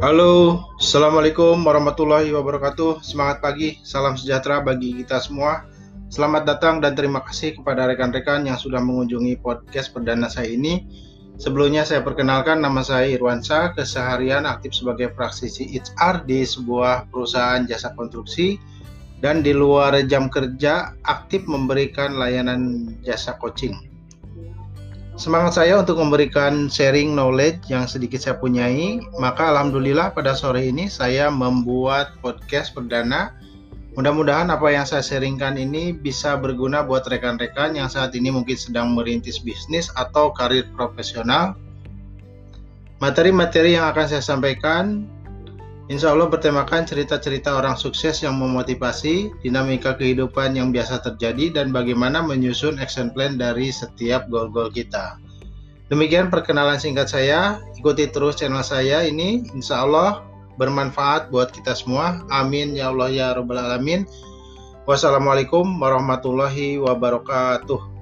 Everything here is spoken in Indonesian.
Halo, Assalamualaikum warahmatullahi wabarakatuh. Semangat pagi, salam sejahtera bagi kita semua. Selamat datang dan terima kasih kepada rekan-rekan yang sudah mengunjungi podcast perdana saya ini. Sebelumnya saya perkenalkan nama saya Irwansa, keseharian aktif sebagai praktisi HR di sebuah perusahaan jasa konstruksi dan di luar jam kerja aktif memberikan layanan jasa coaching. Semangat saya untuk memberikan sharing knowledge yang sedikit saya punyai, maka alhamdulillah pada sore ini saya membuat podcast perdana. Mudah-mudahan apa yang saya sharingkan ini bisa berguna buat rekan-rekan yang saat ini mungkin sedang merintis bisnis atau karir profesional. Materi-materi yang akan saya sampaikan Insya Allah bertemakan cerita-cerita orang sukses yang memotivasi, dinamika kehidupan yang biasa terjadi, dan bagaimana menyusun action plan dari setiap goal-goal kita. Demikian perkenalan singkat saya. Ikuti terus channel saya ini. Insya Allah bermanfaat buat kita semua. Amin ya Allah ya Rabbal Alamin. Wassalamualaikum warahmatullahi wabarakatuh.